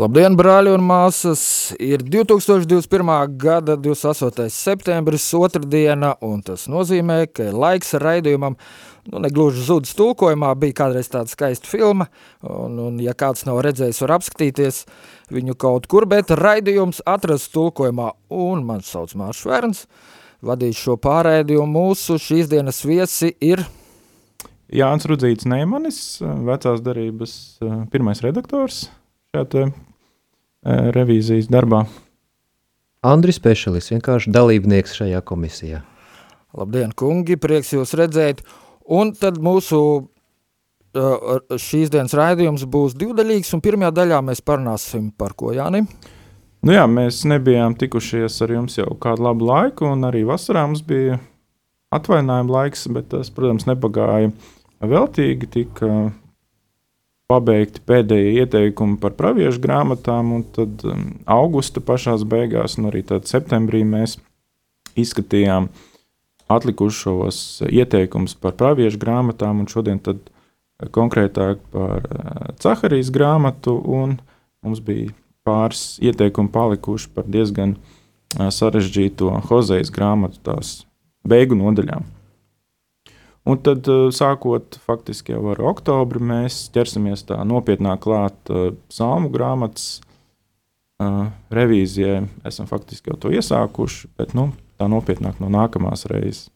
Labdien, brāļi un māsas! Ir 2021. gada 28. septembris, otrdiena, un tas nozīmē, ka laiks raidījumam, nu, negluži zudis tulkojumā, bija kādreiz tāda skaista filma, un, un ja kāds nav redzējis, var apskatīties viņu kaut kur, bet raidījums atrast tulkojumā, un man sauc Mārš Verns, vadīt šo pārēdījumu mūsu šīs dienas viesi ir... Jānis Rudzīts Neimanis, vecās darības eh, pirmais redaktors, šajā revīzijas darbā. Andris Pešelis, vienkārši dalībnieks šajā komisijā. Labdien, kungi, prieks jūs redzēt. Un tad mūsu šīs dienas raidījums būs divdaļīgs, un pirmajā daļā mēs parunāsim par ko, Jāni? Nu jā, mēs nebijām tikušies ar jums jau kādu labu laiku, un arī vasarā mums bija atvainājuma laiks, bet tas, protams, nepagāja veltīgi, tika pabeigti pēdējie ieteikumi par praviešu grāmatām, un tad um, augusta pašās beigās, un arī septembrī mēs izskatījām atlikušos ieteikumus par praviešu grāmatām, un šodien konkrētāk par uh, Caharijas grāmatu, un mums bija pāris ieteikumi palikuši par diezgan uh, sarežģīto Hozejas grāmatu tās beigu nodaļām. Un tad, eh, sākot faktiski jau ar oktobri, mēs ķersimies tā nopietnāk klāt uh, psalmu grāmatas uh, revīzijai. Esam faktiski jau to iesākuši, bet nu, tā nopietnāk no nākamās reizes.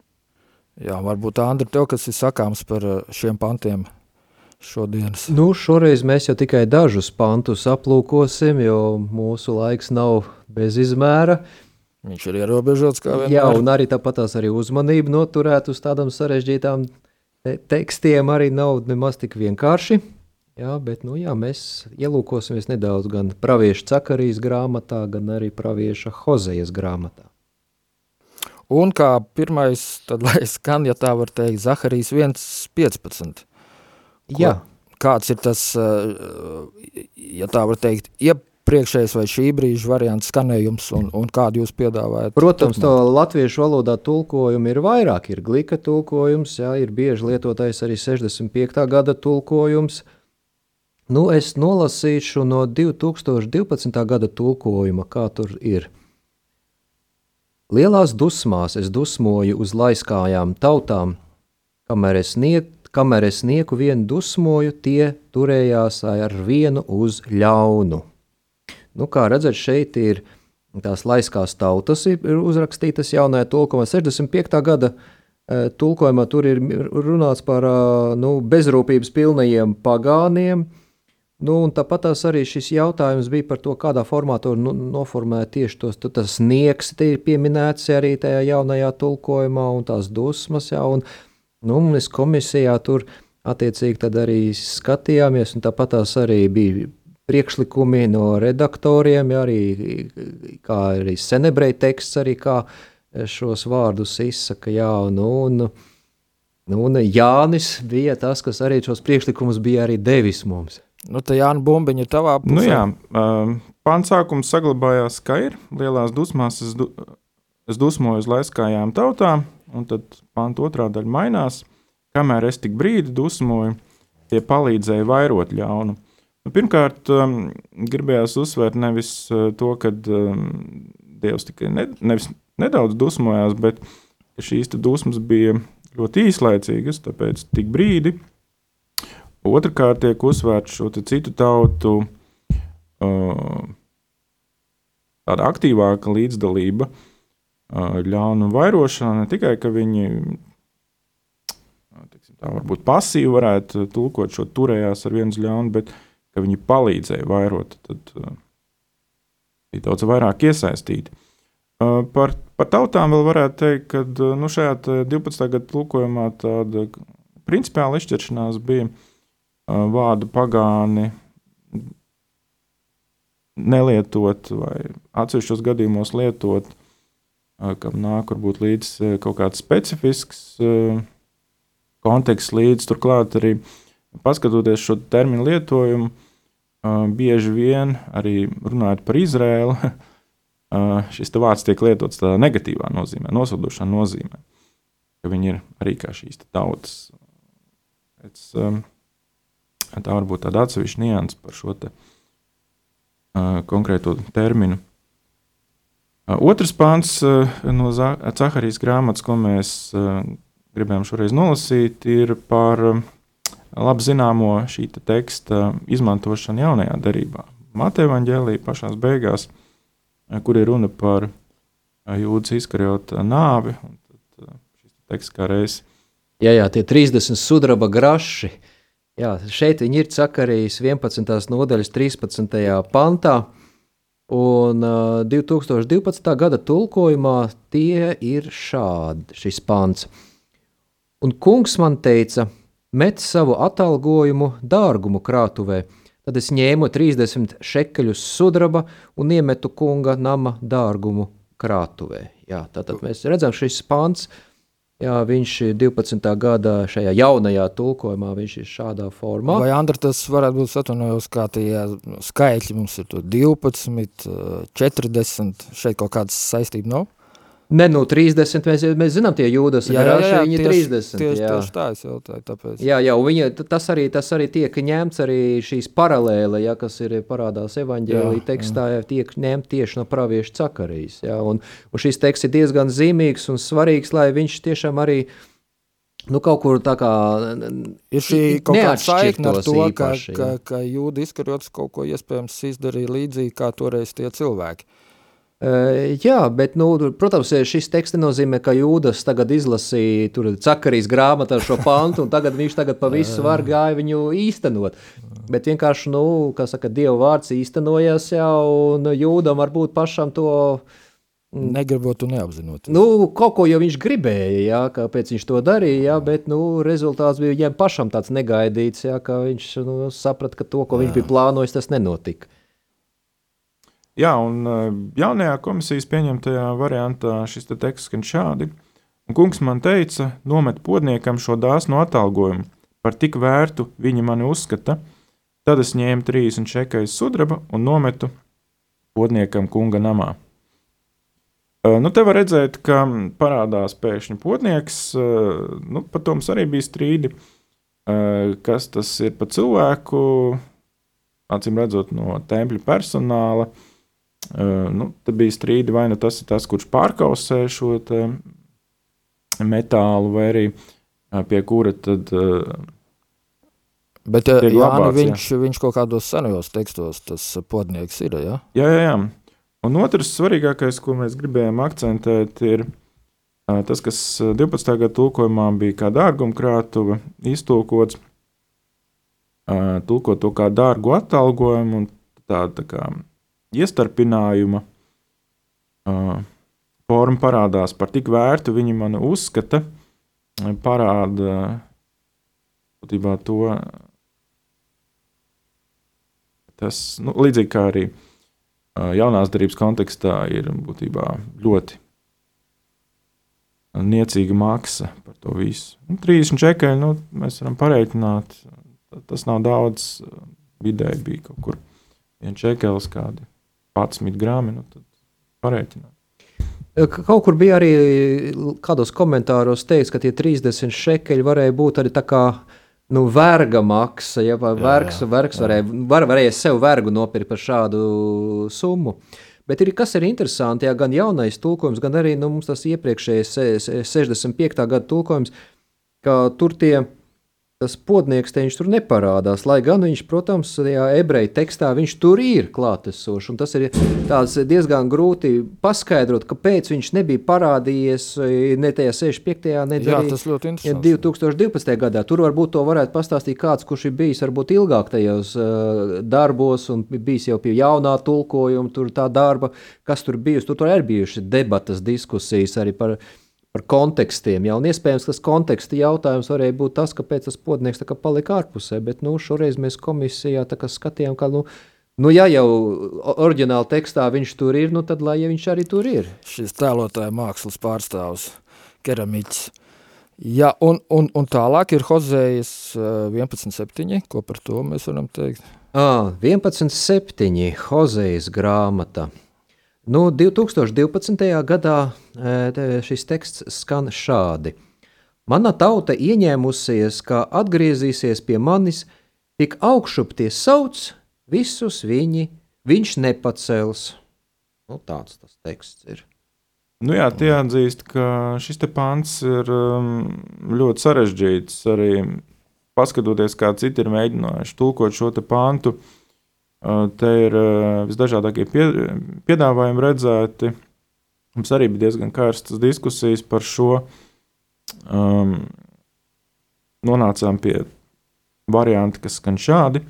Jā, varbūt Andri, tev kas ir sakāms par šiem pantiem šodienas? Nu, šoreiz mēs jau tikai dažus pantus aplūkosim, jo mūsu laiks nav bez izmēra. Uh, Viņš ir ierobežots kā vienmēr. Jā, un arī tāpat tās arī uzmanību noturēt uz tādām sarežģītām te tekstiem arī nav nemaz tik vienkārši. Jā, bet nu, jā, mēs ielūkosimies nedaudz gan pravieša Cakarijas grāmatā, gan arī pravieša Hozejas grāmatā. Un kā pirmais, tad lai skan, ja tā var teikt, Zaharijas 1.15. Jā. Kāds ir tas, ja tā var teikt, iep priekšējais vai šī brīža variants skanējums un, un kādu jūs piedāvājat? Protams, to latviešu valodā tulkojumu ir vairāk. Ir glika tulkojums, jā, ir bieži lietotais arī 65. gada tulkojums. Nu, es nolasīšu no 2012. gada tulkojuma, kā tur ir. Lielās dusmās es dusmoju uz laiskājām tautām, kamēr es, niek, kamēr es nieku vienu dusmoju, tie turējās ar vienu uz ļaunu. Nu, kā redzat, šeit ir tās laiskās tautas, ir uzrakstītas jaunajā tulkojumā, 65. gada e, tulkojumā. Tur ir runāts par nu, bezrūpības pilnajiem pagāniem. Nu, tāpat arī šis jautājums bija par to, kādā formā to nu, noformēt tieši tos. Tas sniegs ir pieminēts arī tajā jaunajā tulkojumā, un tās dusmas. Jā, un, nu, mēs komisijā tur attiecīgi arī skatījāmies, un tāpat arī bija priekšlikumi no redaktoriem, ja, arī, kā arī senebreja teksts, arī kā šos vārdus izsaka. Jā, nu, un, nu, un Jānis bija tas, kas arī šos priekšlikumus bija arī devis mums. Nu, tā Jāna Bumbiņa tavā pusē. Nu, jā, um, pansākums saglabājās, ka ir lielās dusmās, es, du, es dusmoju uz laiskājām tautām, un tad panta otrā daļa mainās. Kamēr es tik brīdi dusmoju, tie palīdzēja vairot ļaunumu. Nu, pirmkārt, um, gribējās uzsvērt nevis uh, to, ka um, Dievs tikai ne, nedaudz dusmojās, bet šīs dusmas bija ļoti īslaicīgas, tāpēc tik brīdi. Otrakārt, tiek uzsvērta šo citu tautu uh, tāda aktīvāka līdzdalība uh, ļaunu vairošanā, ne tikai ka viņi tiksim, tā varbūt pasīvi varētu tulkot šo turējās ar viens ļaunu, bet ka viņi palīdzēja vairot, tad uh, bija daudz vairāk iesaistīti. Uh, par, par tautām vēl varētu teikt, ka uh, nu, šajā 12. gada tulkojumā tāda principiāla izšķiršanās bija vārdu pagāni nelietot vai atsevišķos gadījumos lietot, kam nāk varbūt līdz kaut kāds specifisks konteksts līdz turklāt arī paskatoties šo terminu lietojumu, bieži vien arī runājot par Izrēlu, šis vārds tiek lietots tādā negatīvā nozīmē, nosodošā nozīmē, ka viņi ir arī kā šīs tautas. Pēc, tā var būt tāda atsevišķa nianses par šo te, konkrēto terminu. Otrs pāns no Zaharijas grāmatas, ko mēs gribējām šoreiz nolasīt, ir par labi zināmo šī te teksta izmantošanu jaunajā derībā. Mateja Vangelija pašā beigās, kur ir runa par jūdas izkarjota nāvi. Šis teksts kā reizes. Jā, jā, tie 30 sudraba graši. Jā, šeit viņi ir sakarījis 11. nodaļas 13. pantā. Un uh, 2012. gada tulkojumā tie ir šādi šis pants. Un kungs man teica, met savu atalgojumu dārgumu krātuvē. Tad es ņēmu 30 šekeļus sudraba un iemetu kunga nama dārgumu krātuvē. Jā, tātad mēs redzam, šis pants, jā, viņš 12. gada šajā jaunajā tulkojumā, viņš ir šādā formā. Vai, Andra, tas varētu būt atvainojos, kā tie skaitļi mums ir 12, 40, šeit kaut kādas saistība nav? Ne, nu, 30. Mēs, mēs zinām, tie jūdas jā, jā, jā, viņi tieši, 30. Tieši, jā. tieši tā es jautāju, tāpēc. Jā, jā, un viņa, tas, arī, tas arī tiek ņemts arī šīs paralēle, ja, kas ir parādās evaņģēlī tekstā, jā, tiek ņemt tieši no pravieša cakarīs. Jā, un, un šis teksts ir diezgan zīmīgs un svarīgs, lai viņš tiešām arī nu, kaut kur tā kā Ir šī kaut kāda saikne ar to, īpaši, ka, ka, ka jūda izkarots kaut ko iespējams izdarīja līdzīgi kā toreiz tie cilvēki. Uh, jā, bet, nu, protams, šis teksts nenozīmē, ka Jūdas tagad izlasīja cakarīs grāmatā šo pantu, un tagad viņš tagad pa visu var gāja viņu īstenot. Bet vienkārši, nu, kā saka, Dieva vārds īstenojās jau, un Jūdam varbūt pašam to Negribot un neapzinot. Nu, kaut ko jau viņš gribēja, jā, kāpēc viņš to darīja, jā, bet nu, rezultāts bija viņam pašam tāds negaidīts, jā, ka viņš nu, saprata, ka to, ko jā. viņš bija plānojis, tas nenotika. Jā, un jaunajā komisijas pieņemtajā variantā šis te teksts skan šādi. Un kungs man teica, nomet podniekam šo dāsnu atalgojumu, par tik vērtu viņi mani uzskata. Tad es ņēmu 30 šekais sudraba un nometu podniekam kunga namā. Nu, te var redzēt, ka parādās pēkšņi potnieks. Nu, par to mums arī bija strīdi, kas tas ir pa cilvēku, acīm redzot, no tempļa personāla. Uh, nu, te bija strīdi, vai nu tas ir tas, kurš pārkausē šo metālu, vai arī uh, pie kura tad. Uh, Bet jā, viņš, jā. viņš kaut kādos senajos tekstos, tas podnieks ir. Ja? Jā, jā, jā. Un otrs svarīgākais, ko mēs gribējām akcentēt, ir tas, kas 12. gada tulkojumā bija kā dārgumkrātuve, iztulkots, tulkot to kā dārgu atalgojumu un tādu tā kā iestarpinājuma uh, forma parādās par tik vērtu, viņi man uzskata, parāda būtībā to, tas nu, līdzīgi kā arī jaunās darbības kontekstā ir būtībā ļoti niecīga maksa par to visu. Nu, 30 čekļi, nu, mēs varam pareiķināt, tas nav daudz, vidēji bija kaut kur viens čekels kādi 11 grāmi, nu tad pareiķināt. Kaut kur bija arī kādos komentāros teikts, ka tie 30 šekeļi varēja būt arī tā kā nu, verga maksa. Ja, vai vergs, jā, jā, vergs varēja, var, varēja sev vergu nopirkt par šādu summu. Bet ir, kas ir interesanti, ja gan jaunais tulkojums, gan arī nu, tas iepriekšējais 65. gada tulkojums, ka tur tie tas podnieks te viņš tur neparādās. Lai gan viņš, protams, tajā ebreju tekstā viņš tur ir klātesošs. Tas ir diezgan grūti paskaidrot, kāpēc viņš nebija parādījies ne tajā 65. ne Jā, tas ļoti interesanti. 2012. gadā. Tur varbūt to varētu pastāstīt kāds, kurš ir bijis varbūt ilgāk tajos uh, darbos un bijis jau pie jaunā tulkojuma, tur tā darba, kas tur bijusi. Tur, tur ir bijušas debatas, diskusijas arī par viņu par kontekstiem. Ja? Un iespējams, tas konteksta jautājums varēja būt tas, kāpēc tas podnieks palika ārpusē. Bet nu, šoreiz mēs komisijā skatījām, ka. Nu, Nu, ja jau oriģināli tekstā viņš tur ir, nu, tad lai ja viņš arī tur ir. Šis tēlotāja mākslas pārstāvs, keramiķis. Jā, un, un, un tālāk ir Hozējas 11.7. Ko par to mēs varam teikt? 11.7. Hozejas grāmata. Nu, 2012. gadā šis teksts skan šādi. Mana tauta ieņēmusies, ka atgriezīsies pie manis, tik augšup tie sauc, visus viņi, viņš nepacels. Nu, tāds tas teksts ir. Nu jā, tie atzīst, ka šis pāns ir um, ļoti sarežģīts. Arī paskatoties, kā citi ir mēģinājuši tulkot šo pāntu, uh, te ir visdažādākie pie, piedāvājumi redzēti. Mums arī bija diezgan karstas diskusijas par šo. Um, nonācām pie varianta, kas skan šādi.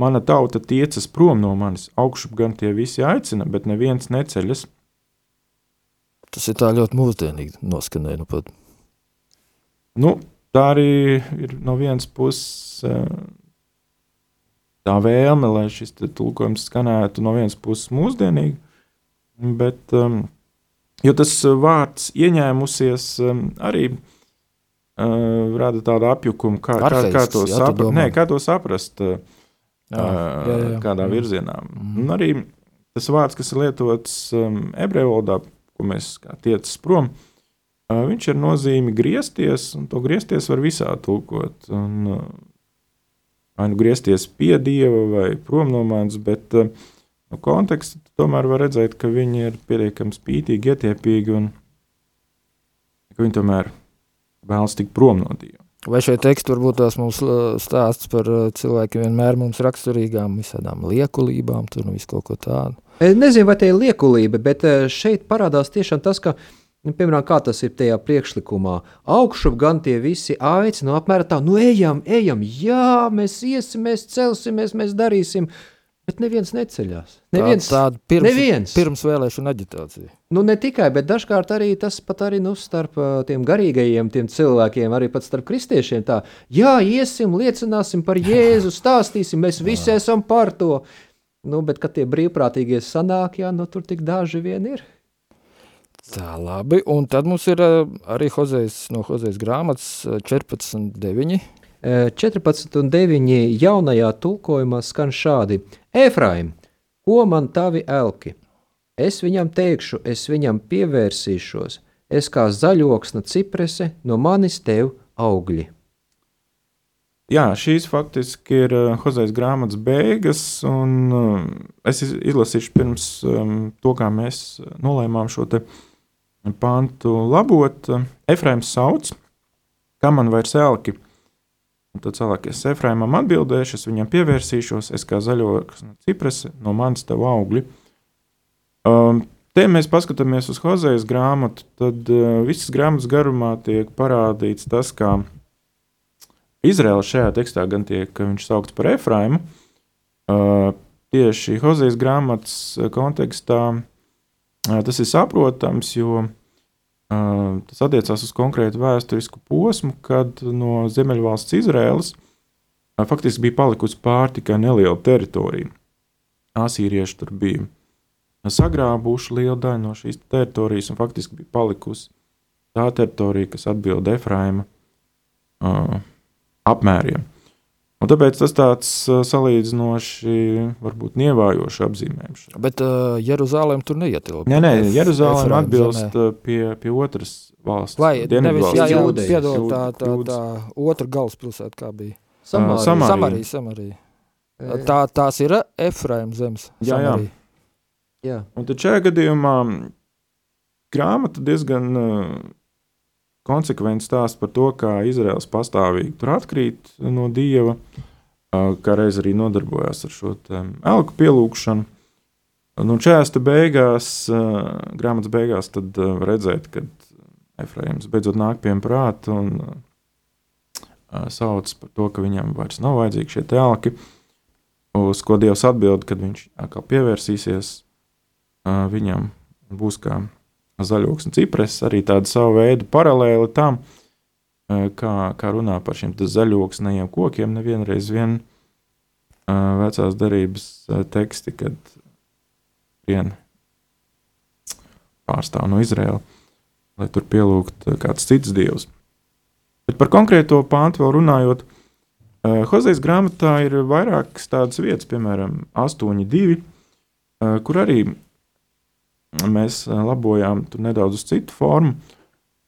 Mana tauta tiecas prom no manis, augšup gan tie visi aicina, bet neviens neceļas. Tas ir tā ļoti mūsdienīgi noskanēja. Nu, pat. nu, tā arī ir no vienas puses tā vēlme, lai šis tulkojums skanētu no vienas puses mūsdienīgi, bet um, tas vārds ieņēmusies um, arī uh, rada tādu apjukumu, kā, kā, kā, to, sapra Nē, kā to saprast. Uh, jā, jā, jā. kādā mm. virzienā. Mm. Un arī tas vārds, kas ir lietots um, ebreju valodā, ko mēs kā tiecas prom, uh, viņš ir nozīme griezties, un to griezties var visā tulkot. Un, uh, vai nu griezties pie dieva vai prom no manis, bet uh, no konteksta tomēr var redzēt, ka viņi ir pietiekami spītīgi, ietiepīgi un ka viņi tomēr vēlas tikt prom no dieva. Vai šie teksti varbūt tās mums stāsts par cilvēkiem vienmēr mums raksturīgām visādām liekulībām, tur nu visu kaut ko tādu? Es nezinu, vai tie ir liekulība, bet šeit parādās tiešām tas, ka, nu, piemēram, kā tas ir tajā priekšlikumā, augšup gan tie visi aicina, nu, apmēram tā, nu ejam, ejam, jā, mēs iesim, mēs celsimies, mēs darīsim, Bet neviens neceļās. Neviens, tā, tāda pirms, neviens. pirms vēlēšana aģitācija. Nu, ne tikai, bet dažkārt arī tas pat arī nu, starp tiem garīgajiem tiem cilvēkiem, arī pat starp kristiešiem. Tā, jā, iesim, liecināsim par Jēzu, stāstīsim, mēs visi esam par to. Nu, bet, kad tie brīvprātīgie sanāk, jā, nu, tur tik daži vien ir. Tā labi, un tad mums ir uh, arī Hozēs, no Hozēs grāmatas 14.9. 14 un 9 jaunajā tulkojumā skan šādi: Efraim, ko man tavi elki? Es viņam teikšu, es viņam pievērsīšos, es kā zaļoksna ciprese, no manis tev augļi. Jā, šīs faktiski ir uh, Hozejas grāmatas beigas, un uh, es izlasīšu pirms um, to, kā mēs nolēmām šo pantu labot. Efraims sauc, kā man vairs elki, Un tad cilvēki es Efraimam atbildēšu, es viņam pievērsīšos, es kā zaļo ciprese no manis tev augļi. Um, te mēs paskatāmies uz Hozejas grāmatu, tad uh, visas grāmatas garumā tiek parādīts tas, kā Izraels šajā tekstā gan tiek viņš saukts par Efraimu. Uh, tieši Hozejas grāmatas kontekstā uh, tas ir saprotams, jo Tas attiecās uz konkrētu vēsturisku posmu, kad no Ziemeļvalsts Izraēlas faktiski bija palikusi pāri tikai neliela teritorija. Asīrieši tur bija sagrābuši lielu daļu no šīs teritorijas, un faktiski bija palikusi tā teritorija, kas atbild Efraima uh, apmēriem. Un tāpēc tas tāds salīdzinoši, varbūt nievājošs apzīmējums. Bet uh, Jeruzalem tur neietilpst. Nē, nē, Jeruzalem atbilst pie, pie otras valsts. Vai nevis jā, jā, piedod tā, tā, tā otra galvaspilsēta, kā bija? Samarija. Samarija. Samarija, Samarija. Tā, tās ir Efraim zemes. Jā, jā. jā. Un tad šajā gadījumā grāmata diezgan uh, konsekvents stāsts par to, kā Izraels pastāvīgi tur atkrīt no dieva, kā reiz arī nodarbojās ar šo elku pielūgšanu. Nu, šajās beigās, grāmatas beigās, tad redzēt, ka Efraims beidzot nāk pie prāta un sauc par to, ka viņam vairs nav vajadzīgi šie telki, uz ko Dievs atbild, kad viņš atkal pievērsīsies viņam būs kā zaļoks un cipres, arī tāda sava veida paralēli tam, e, kā, kā runā par šiem zaļoksnējiem kokiem. Nevienreiz vien e, vecās darības e, teksti, kad vien pārstāv no Izraēla, lai tur pielūgtu kāds cits dievs. Bet par konkrēto pāntu vēl runājot, Hozejas grāmatā ir vairākas tādas vietas, piemēram, 8.2, uh, kur arī mēs labojām tur nedaudz uz citu formu.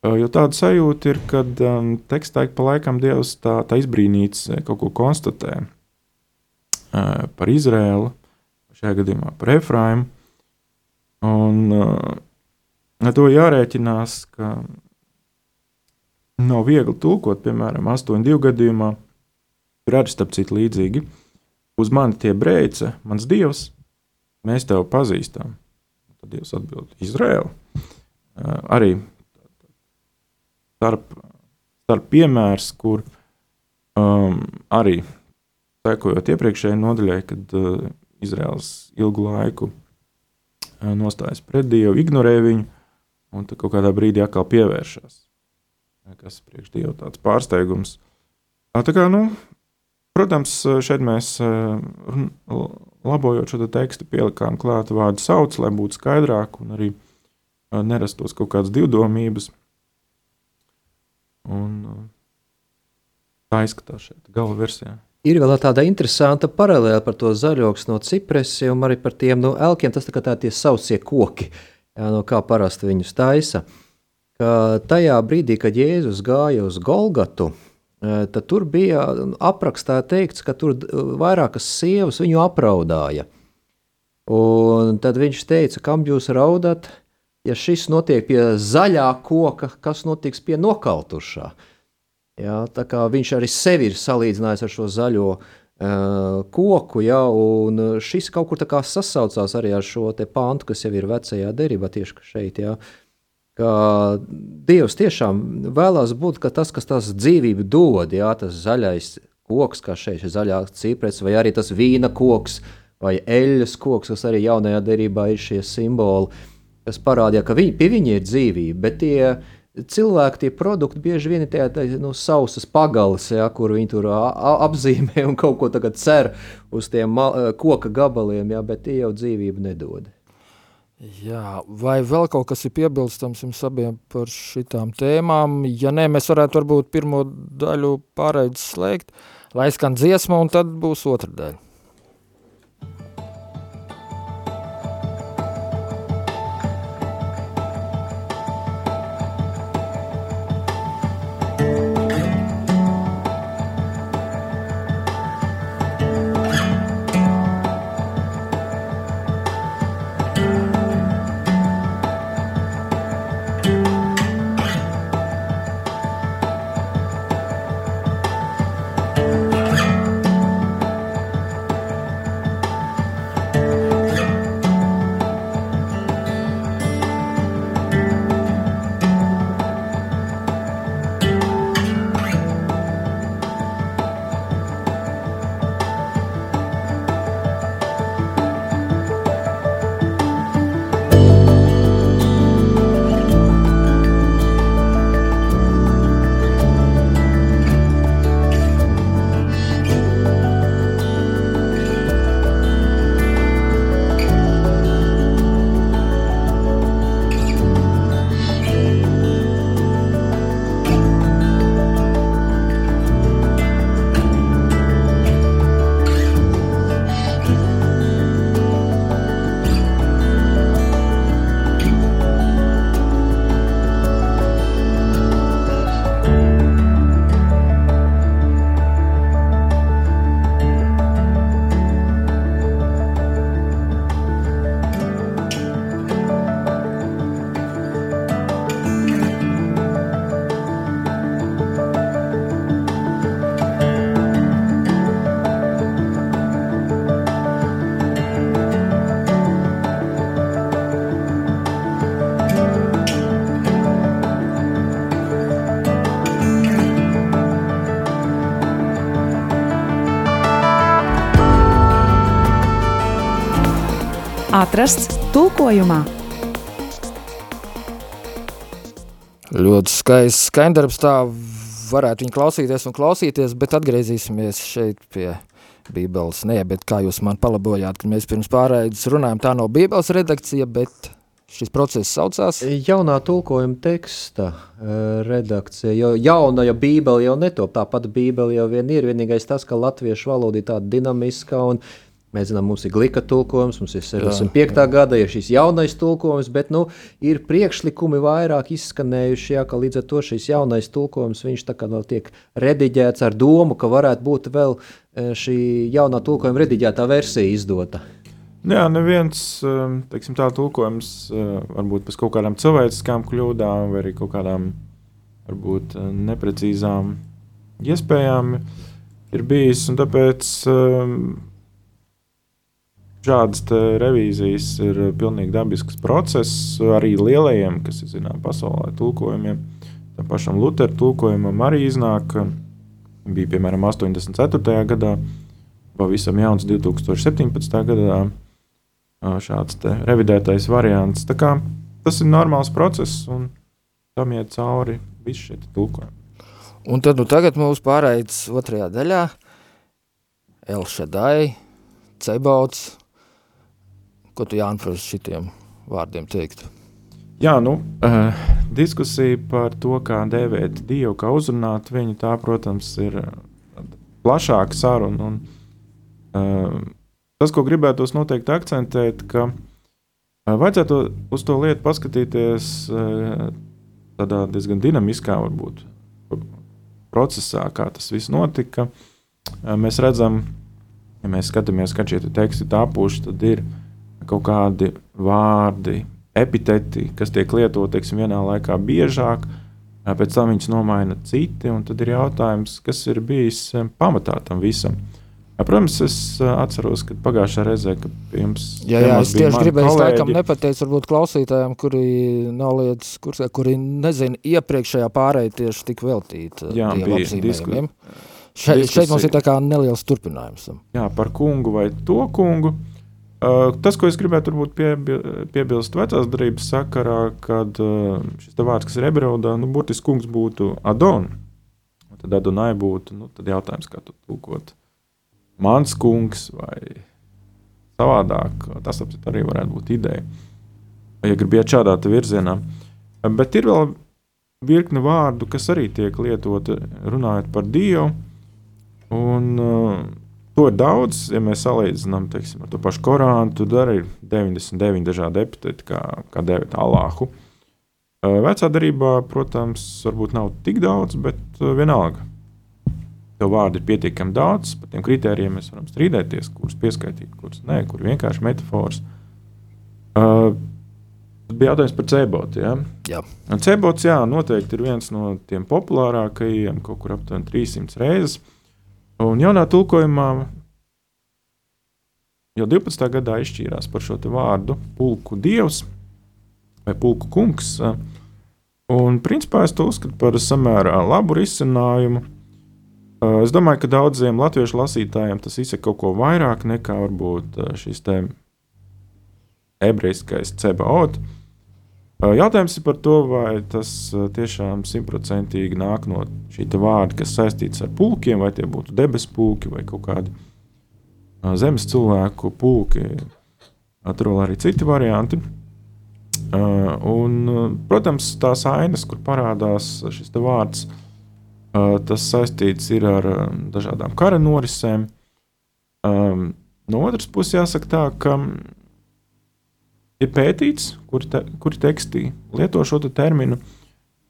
Uh, jo tāda sajūta ir, ka um, tekstā ik pa laikam Dievs tā, tā izbrīnīts kaut ko konstatē uh, par Izrēlu, šajā gadījumā par Efraimu. Un uh, to jārēķinās, ka nav viegli tulkot, piemēram, 8.2 gadījumā, tur arī starp citu līdzīgi. Uz mani tie brēca, mans dievs, mēs tevi pazīstam. Dievs atbild Izraēlu. Arī starp, starp piemērs, kur um, arī sekojot iepriekšējai nodaļai, kad uh, Izraels ilgu laiku uh, nostājas pret Dievu, ignorē viņu, un tad kaut kādā brīdī atkal pievēršas kas priekš Dieva tāds pārsteigums. Tā kā, nu, protams, šeit mēs labojot šo te tekstu pielikām klāt vārdu sauc, lai būtu skaidrāk un arī nerastos kaut kādas divdomības. Un tā izskatās šeit gala versijā. Ir vēl tāda interesanta paralēla par to zaļoks no cipresi un arī par tiem no elkiem. Tas tā kā tā tie sausie koki, jā, no kā parasti viņus taisa. Ka tajā brīdī, kad Jēzus gāja uz Golgatu, tad tur bija aprakstā teikts, ka tur vairākas sievas viņu apraudāja. Un tad viņš teica, kam jūs raudat, ja šis notiek pie zaļā koka, kas notiks pie nokautušā. Ja, viņš arī sevi ir salīdzinājis ar šo zaļo uh, koku, ja, un šis kaut kur sasaucās arī ar šo pāntu, kas jau ir vecajā derībā, tieši šeit. Ja. Uh, ka Dievs tiešām vēlās būt tas, kas tās dzīvību dod, jā, tas zaļais koks, kā šeit ir zaļā ciprets, vai arī tas vīna koks, vai eļļas koks, kas arī jaunajā derībā ir šie simboli, kas parādīja, ka viņi, pie viņa ir dzīvība, bet tie cilvēki, tie produkti bieži vien ir tādi nu, sausas pagalas, ja, kur viņi tur apzīmē un kaut ko cer uz tiem koka gabaliem, ja, bet tie jau dzīvību nedod. Jā, vai vēl kaut kas ir piebilstams jums abiem par šitām tēmām? Ja nē, mēs varētu varbūt pirmo daļu pārēdz slēgt, lai skan dziesma, un tad būs otra daļa. Atrasts tulkojumā. Ļoti skaists skaņdarbs, tā varētu viņu klausīties un klausīties, bet atgriezīsimies šeit pie Bībeles. Nē, bet kā jūs man palabojāt, ka mēs pirms pārējais runājam, tā nav Bībeles redakcija, bet šis process saucās? Jaunā tulkojuma teksta redakcija, jo jauna jau bībele jau netop, tā pati bībele jau vien ir, vienīgais tas, ka latviešu valoda ir tāda dinamiska un Mēs zinām, mums ir glika tulkojums, mums ir 65. Jā, jā. gada, ir šis jaunais tulkojums, bet nu, ir priekšlikumi vairāk izskanējuši, jā, ka līdz ar to šis jaunais tulkojums vēl tiek rediģēts ar domu, ka varētu būt vēl šī jaunā tulkojuma rediģētā versija izdota. Jā, neviens teiksim, tā tulkojums varbūt pēc kaut kādām cilvēciskām kļūdām vai arī kaut kādām varbūt neprecīzām iespējām ir bijis. Tāpēc šādas revīzijas ir pilnīgi dabisks process arī lielajiem, kas ir zinām, pasaulē tulkojumiem. Tam pašam Lutera tulkojumam arī iznāk, bija piemēram 84. gadā, pavisam jauns 2017. gadā šāds revidētais variants. Tas ir normāls process, un tam iet cauri visi šie tulkojumi. Un tad nu, tagad mums pārējais otrajā daļā Elšadai, Cebauts. Ko tu Jānis par šitiem vārdiem teiktu? Jā, nu, uh, diskusija par to, kā dēvēt Dievu, kā uzrunāt viņu, tā, protams, ir plašāka saruna. Un, uh, Tas, ko gribētos noteikti akcentēt, ka vajadzētu uz to lietu paskatīties tādā diezgan dinamiskā, varbūt, procesā, kā tas viss notika. Mēs redzam, ja mēs skatāmies, kad šie te teksti tapuši, tad ir kaut kādi vārdi, epiteti, kas tiek lietoti vienā laikā biežāk, pēc tam viņus nomaina citi, un tad ir jautājums, kas ir bijis pamatā tam visam. Protams, es atceros, ka pagājušā reizē, kad jums jā, jā, es tieši gribēju, kolēģi... laikam nepateicu, varbūt klausītājiem, kuri nav lietas kursē, kuri nezina iepriekšējā pārēja tieši tik veltīta jā, bija disku... Še, šeit mums ir tā kā neliels turpinājums. Jā, par kungu vai to kungu. Uh, tas, ko es gribētu piebil, piebilst vecās darības sakarā, kad uh, šis vārds, kas ir ebreodā, nu, burtiski kungs būtu Adon. Tad Adonai būtu, nu, tad jautājums, kā tu tulkot mans kungs vai savādāk. Tas arī varētu būt ideja, ja gribi iet šādā virzienā. Bet ir vēl virkne vārdu, kas arī tiek lietoti runājot par Dievu. Un, uh, to ir daudz, ja mēs salīdzinām teiksim, ar to pašu Korānu. Tur arī ir 99 dažādi epiteti, kā, kā dēvēt Alāhu. Uh, vecā darbā, protams, varbūt nav tik daudz, bet uh, vienalga tev vārdu ir pietiekami daudz, par tiem kritērijiem mēs varam strīdēties, kurus pieskaitīt, kurus nē, kur vienkārši metafors. Uh, bija jautājums par cēbotu. Ja? Jā, Un cēbots jā, noteikti ir viens no tiem populārākajiem, kaut kur aptuveni 300 reizes. Un jaunā tulkojumā jau 12. gadā izšķīrās par šo vārdu pulku dievs vai pulku kungs. Un principā es to uzskatu par samērā labu risinājumu. Es domāju, ka daudziem latviešu lasītājiem tas izsaka kaut ko vairāk nekā varbūt šis ebrejiskais cebaot. Jautājums ir par to, vai tas tiešām simtprocentīgi nāk no šī vārda, kas saistīts ar pulkiem, vai tie būtu debesu pulki vai kaut kādi zemes cilvēku. Tur vēl arī citi varianti. Un, protams, tās ainas, kur parādās šis vārds, Tas saistīts ar dažādām kara norisēm. No otras puses, jāsaka tā, ka ir pētīts, kuri, te, kuri tekstī lieto šo te terminu.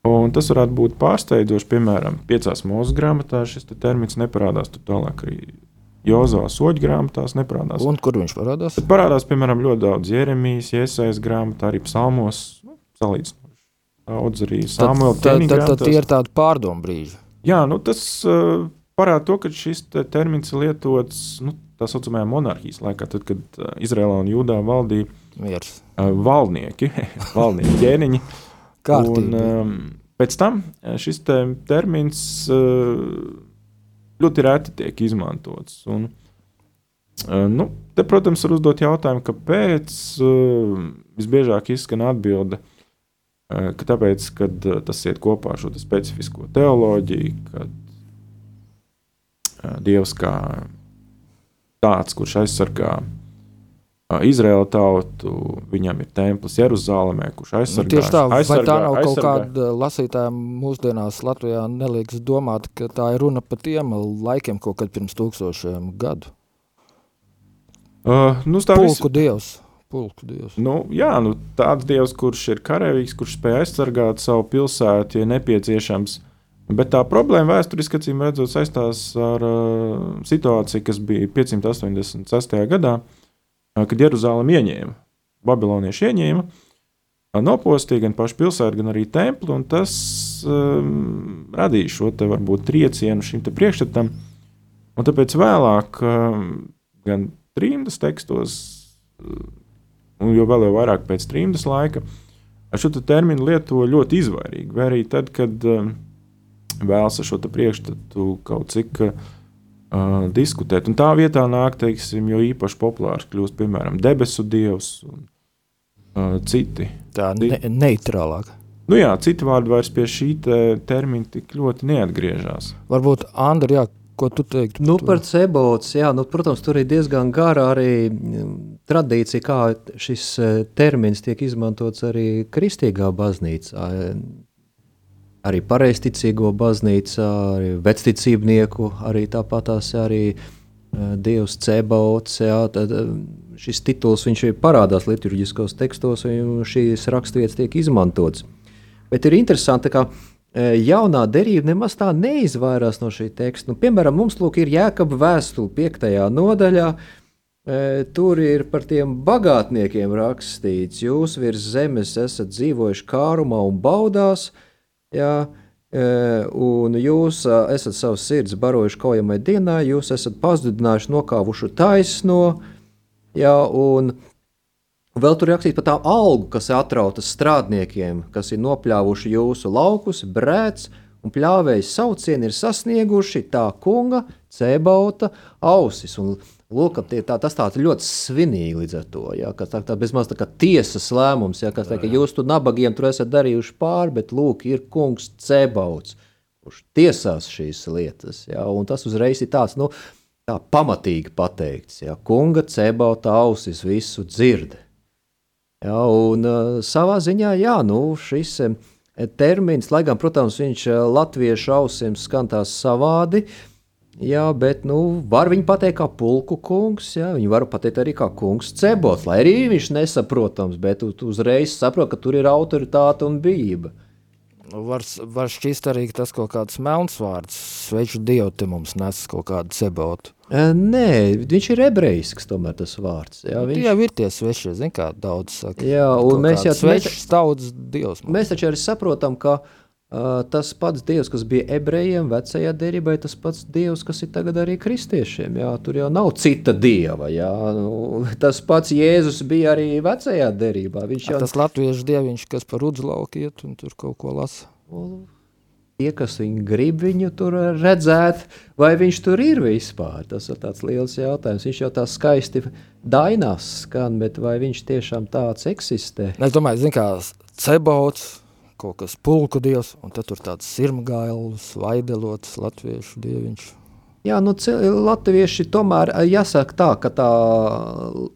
Un tas varētu būt pārsteidzoši. Piemēram, piecās mūža grāmatās šis te termins neparādās. Tur tālāk arī Jozovā soļu grāmatās neparādās. Un kur viņš parādās? Tad parādās, piemēram, ļoti daudz Jeremijas, Iesaistas grāmatā, arī psalmos. Nu, salīdzinoši daudz arī Samuela. Tad, tad, tad, tad tie ir tādi pārdomu brīži. Jā, nu tas uh, parāda to, ka šis te termins ir lietots nu, tā saucamajā monarhijas laikā, tad, kad uh, Izrēlā un Jūdā valdīja Miers. uh, valdnieki, valdnieki ķēniņi. un, um, pēc tam šis te termins uh, ļoti reti tiek izmantots. Un, uh, nu, te, protams, var uzdot jautājumu, kāpēc uh, visbiežāk izskan atbilde – ka tāpēc, kad tas iet kopā ar šo specifisko teoloģiju, kad Dievs kā tāds, kurš aizsargā Izraēla tautu, viņam ir templis Jeruzalemē, kurš aizsargā. Nu, tieši tā, vai aizsargā, tā nav kaut aizsargā. kāda lasītājiem mūsdienās Latvijā neliekas domāt, ka tā ir runa par tiem laikiem kaut kad pirms tūkstošiem gadu? Uh, nu, Pulku dievs, pulku dievs. Nu, jā, nu, tāds dievs, kurš ir karavīgs, kurš spēj aizsargāt savu pilsētu, ja nepieciešams. Bet tā problēma vēsturiski redzot saistās ar uh, situāciju, kas bija 586. gadā, uh, kad Jeruzalem ieņēma. Babilonieši ieņēma, uh, nopostīja gan pašu pilsētu, gan arī templi, un tas um, radīja šo te varbūt triecienu šim priekšstatam. Un tāpēc vēlāk, um, gan trījus tekstos, un jau vēl jau vairāk pēc trījus laika, šo te terminu lieto ļoti izvairīgi. Vai arī tad, kad um, vēlas ar šo te priekšstatu kaut cik uh, diskutēt. Un tā vietā nāk, teiksim, jo īpaši populārs kļūst, piemēram, debesu dievs un uh, citi. Tā ne, neitrālāk. Nu jā, citi vārdi vairs pie šī te termina tik ļoti neatgriežas. Varbūt, Andri, jā, ko tu teiktu? Nu, par cebots, jā, nu, protams, tur ir diezgan gara arī mm, tradīcija, kā šis eh, termins tiek izmantots arī kristīgā baznīcā. Arī pareizticīgo baznīcā, arī vecticībnieku, arī tāpatās arī eh, Dievs cebots, jā, tad eh, šis tituls viņš parādās liturģiskos tekstos, un šīs raksturvietas tiek izmantots. Bet ir interesanti, ka e, jaunā derība nemaz tā neizvairās no šī teksta. Nu, piemēram, mums lūk, ir jēkaba vēstule 5. nodaļā. E, Tur ir par tiem bagātniekiem rakstīts, jūs virs zemes esat dzīvojuši kārumā un baudās, jā, e, un jūs ā, esat savus sirds barojuši kaujamai dienā, jūs esat pazudinājuši nokāvušu taisno, jā, un Vēl tur rakstīts par tām algu, kas ir atrautas strādniekiem, kas ir nopļāvuši jūsu laukus, brēc un pļāvējas saucieni ir sasnieguši tā kunga, cebauta ausis. Un, lūk, tie, tā, tas tāds ļoti svinīgi līdz ar to, ja, ka tā, tā bezmaz tā kā tiesas lēmums, ja, kas tā, ka jūs tur nabagiem tur esat darījuši pāri, bet lūk, ir kungs cebauts, kurš tiesās šīs lietas, ja, un tas uzreiz ir tāds, nu, tā pamatīgi pateikts, ja, kunga cebauta ausis visu dzird. Jā, un uh, savā ziņā, jā, nu, šis um, termins, lai gan, protams, viņš uh, latviešu ausīm skan tās savādi, jā, bet, nu, var viņu pateikt kā pulku kungs, jā, viņu var pateikt arī kā kungs cebots, lai arī viņš nesaprotams, bet tu, tu uzreiz saprot, ka tur ir autoritāte un bijība. Var, var šķist arī tas kaut kāds melns vārds. Sveicu Dievu, te mums nes kaut kādu cebotu. E, Nē, viņš ir ebrejisks, tomēr tas vārds. Jā, Viņš... viņš, Tie jau ir tie svešie, zin kā daudz saka. Jā, un mēs jau- Svešs tautas Dievs. mums. Mēs taču arī saprotam, ka uh, tas pats Dievs, kas bija ebrejiem, vecajā derībā, ir tas pats Dievs, kas ir tagad arī kristiešiem. Jā, tur jau nav cita dieva. Jā, nu, tas pats Jēzus bija arī vecajā derībā. Viņš jau Tas latviešu dieviņš, kas par udzlauku iet un tur kaut ko lasa. tie, kas viņu grib viņu tur redzēt, vai viņš tur ir vispār. Tas ir tāds liels jautājums. Viņš jau tā skaisti dainās skan, bet vai viņš tiešām tāds eksistē? Es domāju, zin kā cebots, kaut kas pulku dievs, un tad tur tāds sirmgailis, vaidelots latviešu dieviņš. Jā, nu, latvieši tomēr eh, jāsaka tā, ka tā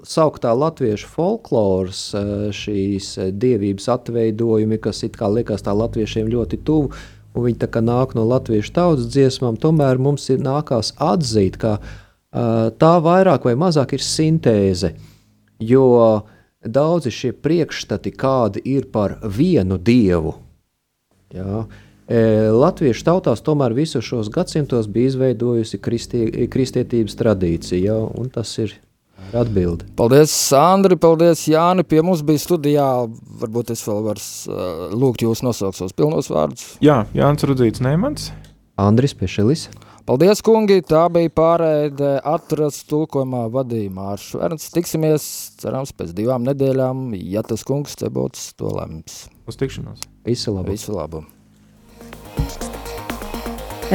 sauktā latviešu folkloras, eh, šīs eh, dievības atveidojumi, kas it kā liekas tā latviešiem ļoti tuvu, un viņi tā kā nāk no latviešu tautas dziesmām, tomēr mums ir nākās atzīt, ka tā vairāk vai mazāk ir sintēze, jo daudzi šie priekšstati, kādi ir par vienu dievu, Jā. E, Latviešu tautās tomēr visos šos gadsimtos bija izveidojusi kristie, kristietības tradīcija, jā, un tas ir atbildi. Paldies, Sandri, paldies, Jāni. Pie mums bija studijā. Varbūt es vēl varu uh, lūgt jūs nosaukt savus pilnos vārdus. Jā, Jānis Rudzīts Neimans. Andris Piešelis. Paldies, kungi! Tā bija pārēde atrast tulkojumā vadījumā ar Šverns. Tiksimies, cerams, pēc divām nedēļām, ja tas kungs cebots to lems. Uz tikšanos! Visu labu! Visu labu!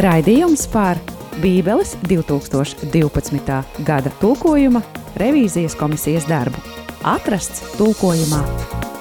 Raidījums par Bībeles 2012. gada tulkojuma revīzijas komisijas darbu. Atrasts tulkojumā